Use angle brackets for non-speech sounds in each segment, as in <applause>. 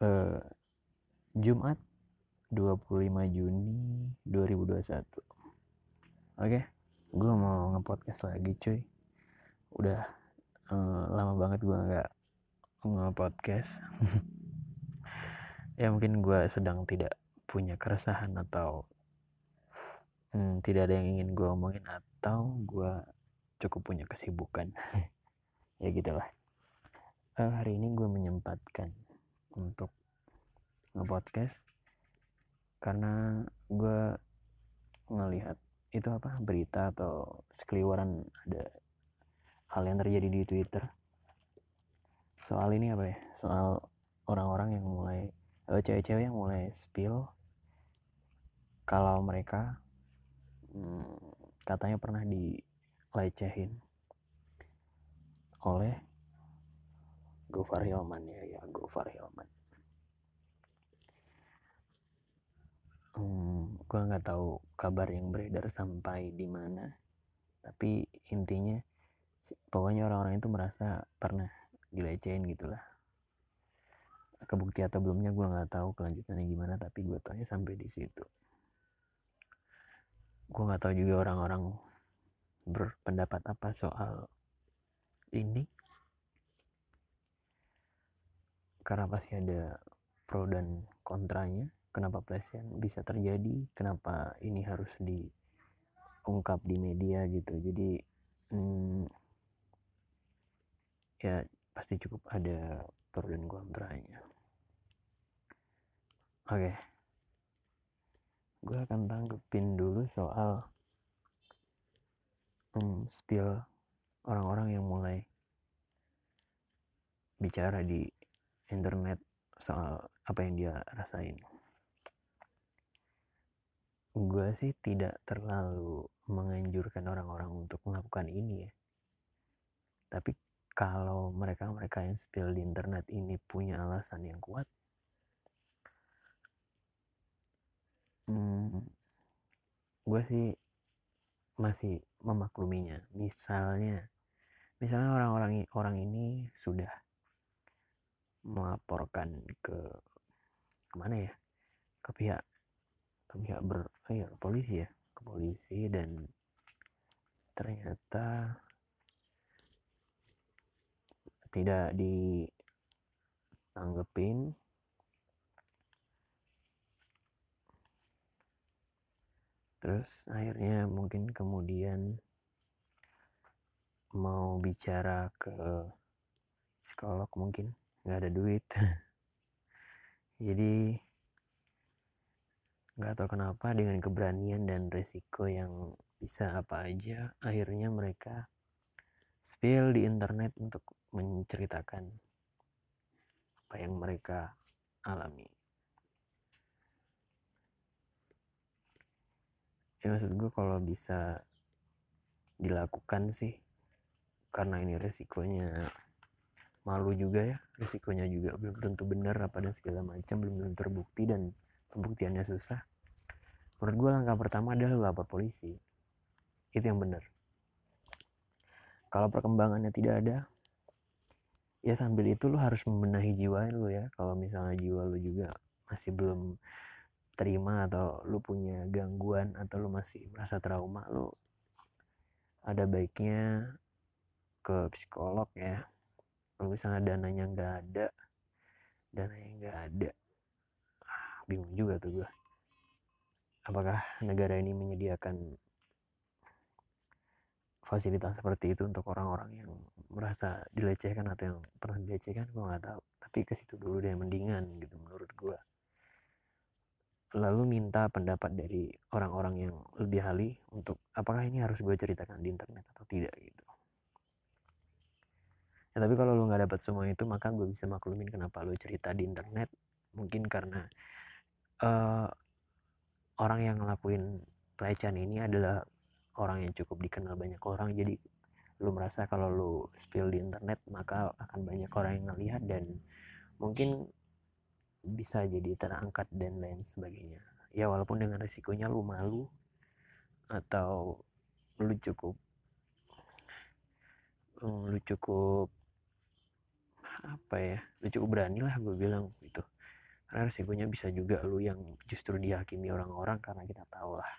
uh, Jumat 25 Juni 2021 oke okay, gue mau ngepodcast lagi cuy. Udah uh, lama banget gue nggak ngepodcast. <laughs> Ya mungkin gue sedang tidak punya keresahan atau hmm, tidak ada yang ingin gue omongin atau gue cukup punya kesibukan. <laughs> Ya gitulah. Uh, hari ini gue menyempatkan untuk nge-podcast karena gue ngelihat itu apa berita atau sekeliwaran ada hal yang terjadi di Twitter. Soal ini apa ya? Soal orang-orang yang mulai uh, cewek-cewek yang mulai spill kalau mereka hmm, katanya pernah dilecehin oleh Gofar Hilman ya ya Gofar Hilman. Hmm, gue nggak tahu kabar yang beredar sampai di mana tapi intinya pokoknya orang-orang itu merasa pernah dilecehin gitulah kebukti atau belumnya gue nggak tahu kelanjutannya gimana tapi gue tanya sampai di situ. Gue nggak tahu juga orang-orang berpendapat apa soal ini karena pasti ada pro dan kontranya kenapa pelecehan bisa terjadi kenapa ini harus diungkap di media gitu jadi hmm, ya pasti cukup ada pro dan kontranya oke okay. gue akan tanggepin dulu soal hmm, spill orang-orang yang mulai bicara di internet soal apa yang dia rasain. Gue sih tidak terlalu menganjurkan orang-orang untuk melakukan ini ya. Tapi kalau mereka-mereka yang spill di internet ini punya alasan yang kuat, hmm, gue sih masih memakluminya. Misalnya, misalnya orang-orang orang ini sudah melaporkan ke ke mana ya? Ke pihak ke pihak ber oh ya, ke polisi ya? Ke polisi dan ternyata tidak ditanggepin. Terus akhirnya mungkin kemudian mau bicara ke psikolog mungkin nggak ada duit. <laughs> Jadi nggak tahu kenapa dengan keberanian dan resiko yang bisa apa aja akhirnya mereka spill di internet untuk menceritakan apa yang mereka alami. Ya maksud gue kalau bisa dilakukan sih karena ini resikonya malu juga ya risikonya juga belum tentu benar apa dan segala macam belum tentu terbukti dan pembuktiannya susah. Menurut gue langkah pertama adalah lapor polisi. Itu yang benar. Kalau perkembangannya tidak ada ya sambil itu lo harus membenahi jiwa lo ya. Kalau misalnya jiwa lo juga masih belum terima atau lo punya gangguan atau lo masih merasa trauma lo ada baiknya ke psikolog ya kalau misalnya dananya nggak ada dananya nggak ada. Ah, bingung juga tuh gue apakah negara ini menyediakan fasilitas seperti itu untuk orang-orang yang merasa dilecehkan atau yang pernah dilecehkan? Gue nggak tahu. Tapi ke situ dulu deh mendingan gitu menurut gue lalu minta pendapat dari orang-orang yang lebih ahli untuk apakah ini harus gue ceritakan di internet atau tidak gitu ya tapi kalau lu nggak dapat semua itu maka gue bisa maklumin kenapa lu cerita di internet. Mungkin karena uh, orang yang ngelakuin pelecehan ini adalah orang yang cukup dikenal banyak orang. Jadi lu merasa kalau lu spill di internet maka akan banyak orang yang ngelihat dan mungkin bisa jadi terangkat dan lain sebagainya. Ya walaupun dengan resikonya lu malu atau lu cukup lu cukup apa ya? Lu cukup berani lah gue bilang gitu. Karena resikonya bisa juga lu yang justru dihakimi orang-orang karena kita tahu lah.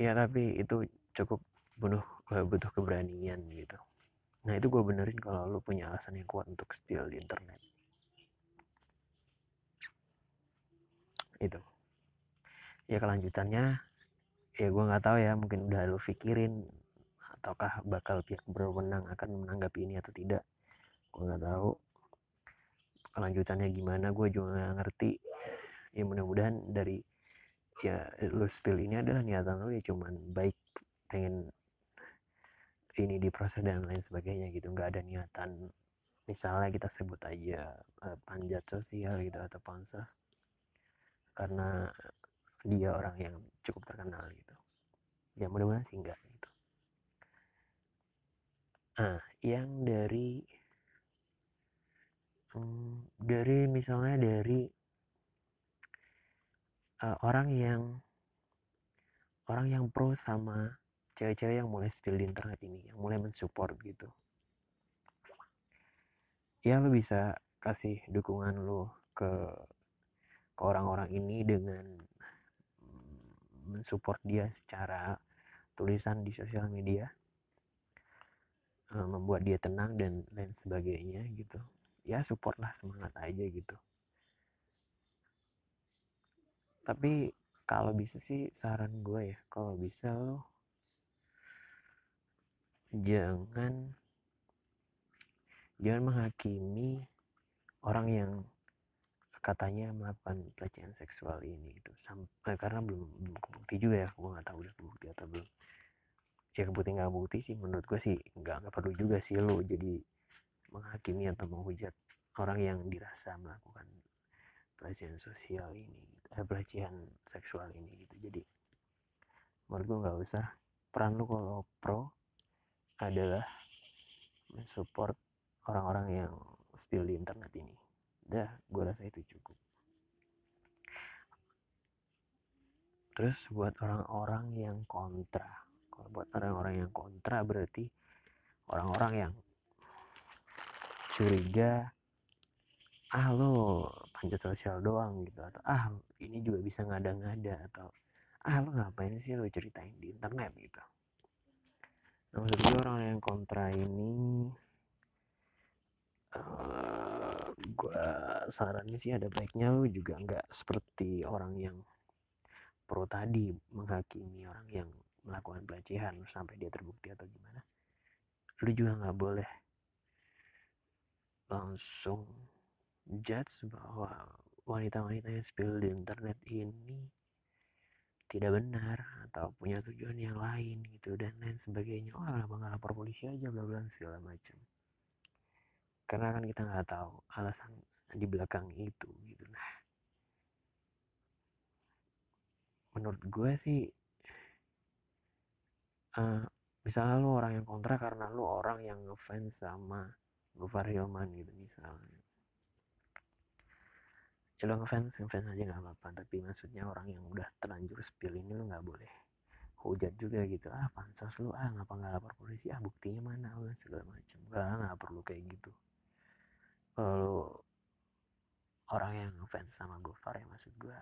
Ya tapi itu cukup bunuh butuh keberanian gitu. Nah itu gue benerin kalau lu punya alasan yang kuat untuk steal di internet. Itu. Ya kelanjutannya ya gue nggak tahu ya mungkin udah lu pikirin ataukah bakal pihak berwenang akan menanggapi ini atau tidak? Gue nggak tahu. Kelanjutannya gimana gue juga nggak ngerti. Ya mudah-mudahan dari ya lu spill ini adalah niatan lu ya cuman baik pengen ini diproses dan lain sebagainya gitu. Nggak ada niatan misalnya kita sebut aja uh, panjat sosial gitu atau pansos karena dia orang yang cukup terkenal gitu. Ya mudah-mudahan sih enggak gitu nah yang dari hmm, dari misalnya dari uh, orang yang orang yang pro sama cewek-cewek yang mulai spill di internet ini yang mulai mensupport gitu. Ya lo bisa kasih dukungan lo ke ke orang-orang ini dengan mensupport dia secara tulisan di sosial media uh, membuat dia tenang dan lain sebagainya gitu. Ya support lah semangat aja gitu. Tapi kalau bisa sih saran gue ya kalau bisa lo jangan jangan menghakimi orang yang katanya melakukan pelecehan seksual ini itu sampai karena belum belum kebukti juga ya gue nggak tahu udah kebukti atau belum ya kebukti nggak bukti sih menurut gue sih nggak nggak perlu juga sih lo jadi menghakimi atau menghujat orang yang dirasa melakukan pelecehan sosial ini eh, pelecehan seksual ini gitu. Jadi menurut gue nggak usah. Peran lu kalau pro adalah mensupport orang-orang yang spill di internet ini. Dah gue rasa itu cukup. Terus buat orang-orang yang kontra kalau buat orang-orang yang kontra berarti orang-orang yang curiga ah lo panjat sosial doang gitu. Atau ah ini juga bisa ngada-ngada atau ah lo ngapain sih lo ceritain di internet gitu. Nah maksud orang yang kontra ini uh, eh, gue sarannya sih ada baiknya lo juga nggak seperti orang yang pro tadi menghakimi orang yang melakukan pelecehan sampai dia terbukti atau gimana lu juga nggak boleh langsung judge bahwa wanita-wanita yang spill di internet ini tidak benar atau punya tujuan yang lain gitu dan lain sebagainya. Oh kenapa nggak lapor polisi aja bla bla segala macam. Karena kan kita nggak tahu alasan di belakang itu gitu. Nah menurut gue sih uh, misalnya lu orang yang kontra karena lu orang yang ngefans sama Gofar Hilman gitu misalnya. Ya lo ngefans ngefans aja nggak apa-apa tapi maksudnya orang yang udah terlanjur spill ini lo nggak boleh hujat juga gitu. Ah pansos lu ah ngapa nggak lapor polisi? Ah buktinya mana? Lo segala macam nggak nggak perlu kayak gitu. Kalau orang yang ngefans sama Gofar ya maksud gue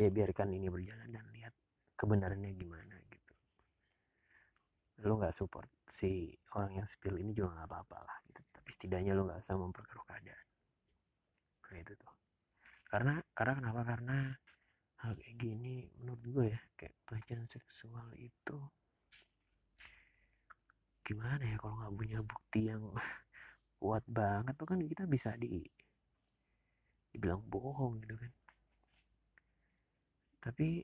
ya biarkan ini berjalan dan lihat kebenarannya gimana gitu. Lo nggak support si orang yang spill ini juga nggak apa-apa lah gitu. Tapi setidaknya lo nggak usah memperkeruh keadaan. Nah itu tuh. Karena karena kenapa? Karena hal kayak gini menurut gue ya kayak pelecehan seksual itu gimana ya kalau nggak punya bukti yang <laughs> kuat banget tuh kan kita bisa di dibilang bohong gitu kan. Tapi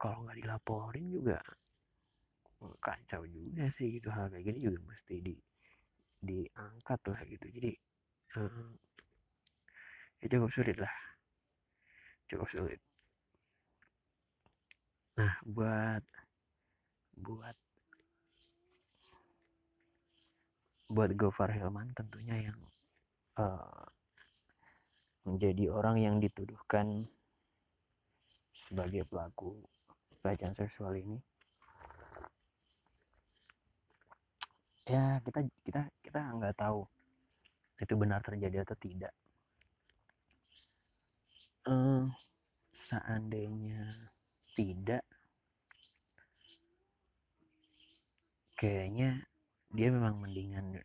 kalau nggak dilaporin juga kacau juga sih gitu. Hal kayak gini juga mesti di diangkat lah gitu. Jadi um, ya cukup sulit lah. Cukup sulit. Nah buat buat buat Gofar Hilman tentunya yang uh, menjadi orang yang dituduhkan sebagai pelaku pelecehan seksual ini. Ya kita kita kita nggak tahu itu benar terjadi atau tidak. Uh, seandainya tidak kayaknya dia memang mendingan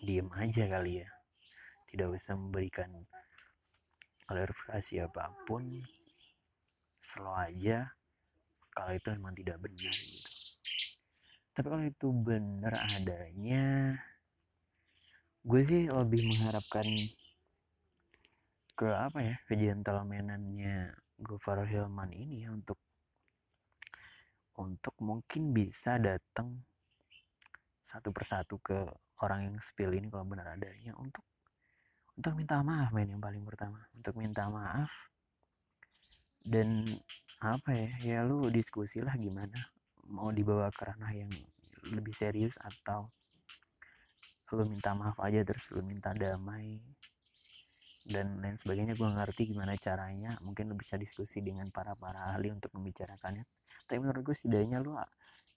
diem aja kali ya. Tidak usah memberikan klarifikasi apa pun. Slow aja kalau itu memang tidak benar gitu. Tapi kalau itu benar adanya gue sih lebih mengharapkan ke apa ya ke gentlemanan-nya Gofar Hilman ini ya untuk untuk mungkin bisa datang satu persatu ke orang yang spill ini kalau benar adanya untuk untuk minta maaf main yang paling pertama. Untuk minta maaf dan apa ya ya lu diskusi lah gimana mau dibawa ke ranah yang lebih serius atau lu minta maaf aja terus lu minta damai dan lain sebagainya. Gue ngerti gimana caranya mungkin lu bisa diskusi dengan para para ahli untuk membicarakannya. Tapi menurut gue setidaknya lu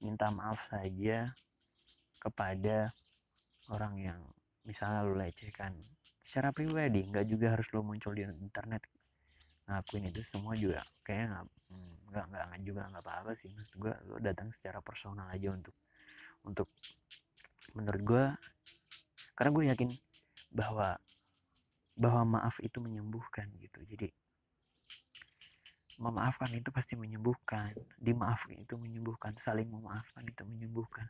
minta maaf saja kepada orang yang misalnya lu lecehkan. Secara pribadi nggak juga harus lu muncul di internet ngakuin itu semua juga nggak hmm, nggak nggak juga nggak apa-apa sih. Maksud gue lu datang secara personal aja untuk untuk menurut gue karena gue yakin bahwa bahwa maaf itu menyembuhkan gitu. Jadi memaafkan itu pasti menyembuhkan dimaafkan itu menyembuhkan saling memaafkan itu menyembuhkan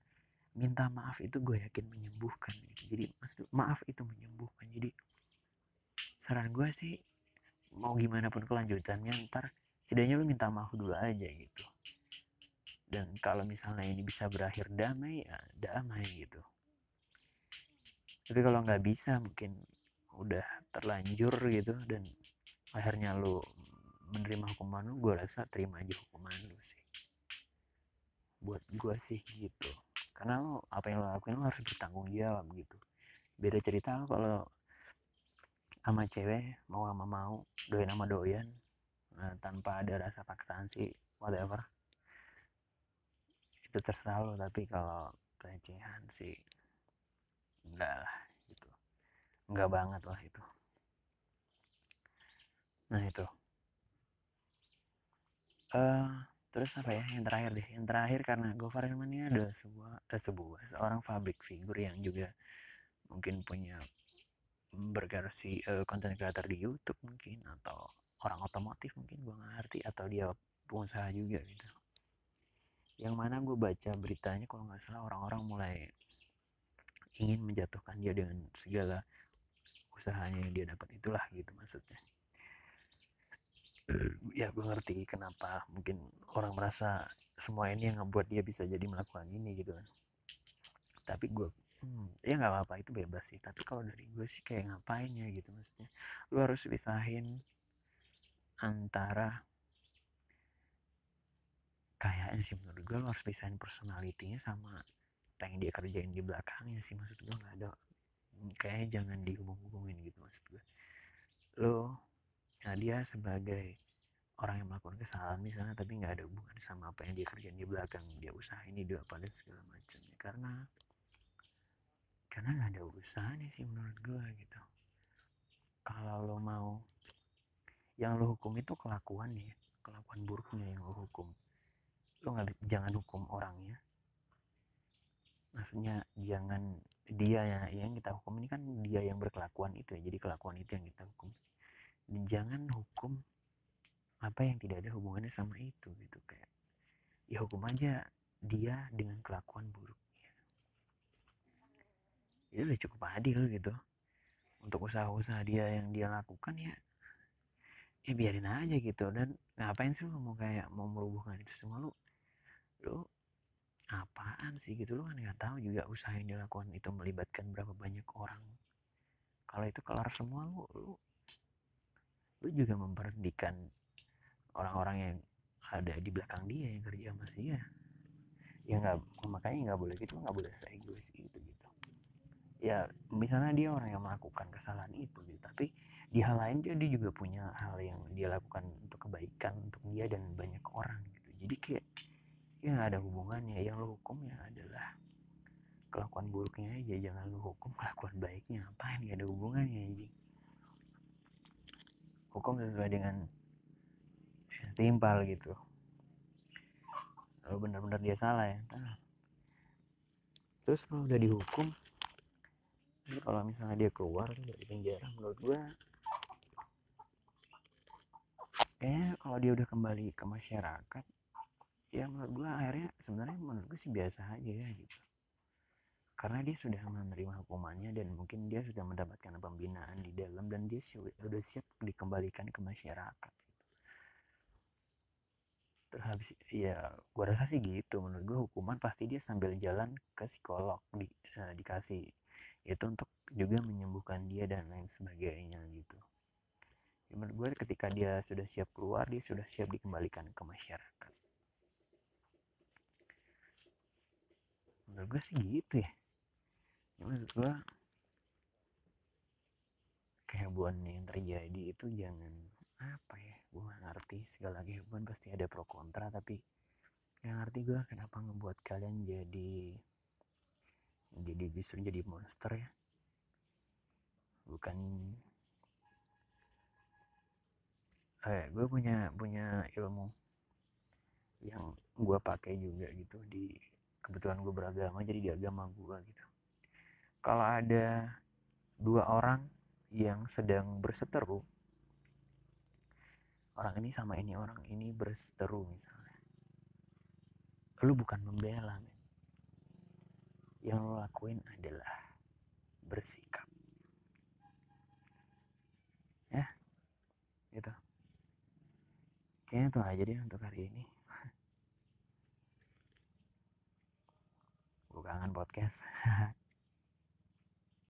minta maaf itu gue yakin menyembuhkan gitu. Jadi maksud maaf itu menyembuhkan. Jadi saran gue sih mau gimana pun kelanjutannya ntar setidaknya lu minta maaf dulu aja gitu. Dan kalau misalnya ini bisa berakhir damai ya damai gitu. Tapi kalau nggak bisa mungkin udah terlanjur gitu dan akhirnya lu menerima hukuman lu gue rasa terima aja hukuman lu sih. Buat gue sih gitu. Karena lo apa yang lo lakuin lo harus bertanggung jawab gitu. Beda cerita kalau sama cewek mau sama mau doyan sama doyan nah, tanpa ada rasa paksaan sih whatever. Itu terserah lo tapi kalau pelecehan sih enggak lah gitu. Enggak banget lah itu. Nah itu. Uh, terus apa ya yang terakhir deh. Yang terakhir karena Gofar Hilman ini adalah sebuah eh, sebuah seorang public figure yang juga mungkin punya berversi uh, konten creator di YouTube mungkin atau orang otomotif mungkin gue nggak ngerti atau dia pengusaha juga gitu. Yang mana gue baca beritanya kalau nggak salah orang-orang mulai ingin menjatuhkan dia dengan segala usahanya yang dia dapat itulah gitu maksudnya. <clears throat> Ya gue ngerti kenapa mungkin orang merasa semua ini yang ngebuat dia bisa jadi melakukan ini gitu kan. Tapi gue hmm, ya nggak apa-apa itu bebas sih. Tapi kalau dari gue sih kayak ngapain ya gitu maksudnya. Lu harus pisahin antara kayaknya sih menurut gue lu harus pisahin personalitinya sama apa yang dia kerjain di belakangnya sih. Maksud gue nggak ada kayaknya jangan dihubung-hubungin gitu maksud gue. Lo nah dia sebagai orang yang melakukan kesalahan misalnya tapi nggak ada hubungan sama apa yang dia kerjain di belakang dia usaha ini dia apa dan segala macamnya. Karena karena nggak ada usahanya sih menurut gue gitu. Kalau lo mau yang lo hukum itu kelakuan ya kelakuan buruknya yang lo hukum. Lo nggak jangan hukum orangnya. Maksudnya jangan dia ya yang kita hukum ini kan dia yang berkelakuan itu ya jadi kelakuan itu yang kita hukum. Dan jangan hukum apa yang tidak ada hubungannya sama itu gitu. Kayak ya hukum aja dia dengan kelakuan buruknya itu udah cukup adil gitu. Untuk usaha-usaha dia yang dia lakukan ya ya biarin aja gitu. Dan ngapain sih lu mau kayak mau merubuhkan itu semua lu? Lu apaan sih gitu? Lo kan nggak tahu juga usaha yang dilakukan itu melibatkan berapa banyak orang. Kalau itu kelar semua lu lu, lu juga memperhentikan orang-orang yang ada di belakang dia yang kerja sama dia. Ya nggak makanya nggak boleh gitu nggak boleh saya gitu gitu ya misalnya dia orang yang melakukan kesalahan itu gitu. Tapi di hal lain dia, dia juga punya hal yang dia lakukan untuk kebaikan untuk dia dan banyak orang gitu. Jadi kayak ya ada hubungannya. Yang lo hukum ya adalah kelakuan buruknya aja. Jangan lu hukum <laughs> kelakuan baiknya. Apa gak ada hubungannya anjing. Hukum sesuai dengan setimpal gitu. Kalau benar-benar dia salah ya terus kalau udah dihukum jadi kalau misalnya dia keluar dari penjara menurut gua kayaknya kalau dia udah kembali ke masyarakat ya menurut gua akhirnya sebenarnya menurut gua sih biasa aja ya gitu. Karena dia sudah menerima hukumannya dan mungkin dia sudah mendapatkan pembinaan di dalam dan dia sudah siap dikembalikan ke masyarakat terus habis ya gua rasa sih gitu. Menurut gua hukuman pasti dia sambil jalan ke psikolog di, uh, dikasih itu untuk juga menyembuhkan dia dan lain sebagainya gitu. Ya, menurut gue ketika dia sudah siap keluar dia sudah siap dikembalikan ke masyarakat. Menurut gue sih gitu ya, ya menurut gue kehebohan yang terjadi itu jangan apa ya gue gak ngerti segala kehebohan pasti ada pro kontra tapi yang ngerti gue kenapa ngebuat kalian jadi jadi justru jadi monster ya. Bukan. Eh gue punya punya ilmu yang gue pakai juga gitu di kebetulan gue beragama jadi di agama gue gitu. Kalau ada dua orang yang sedang berseteru orang ini sama ini orang ini berseteru misalnya lu bukan membela yang lo lakuin adalah bersikap. Ya gitu. Kayaknya itu aja deh untuk hari ini. <laughs> Gue kangen podcast <laughs>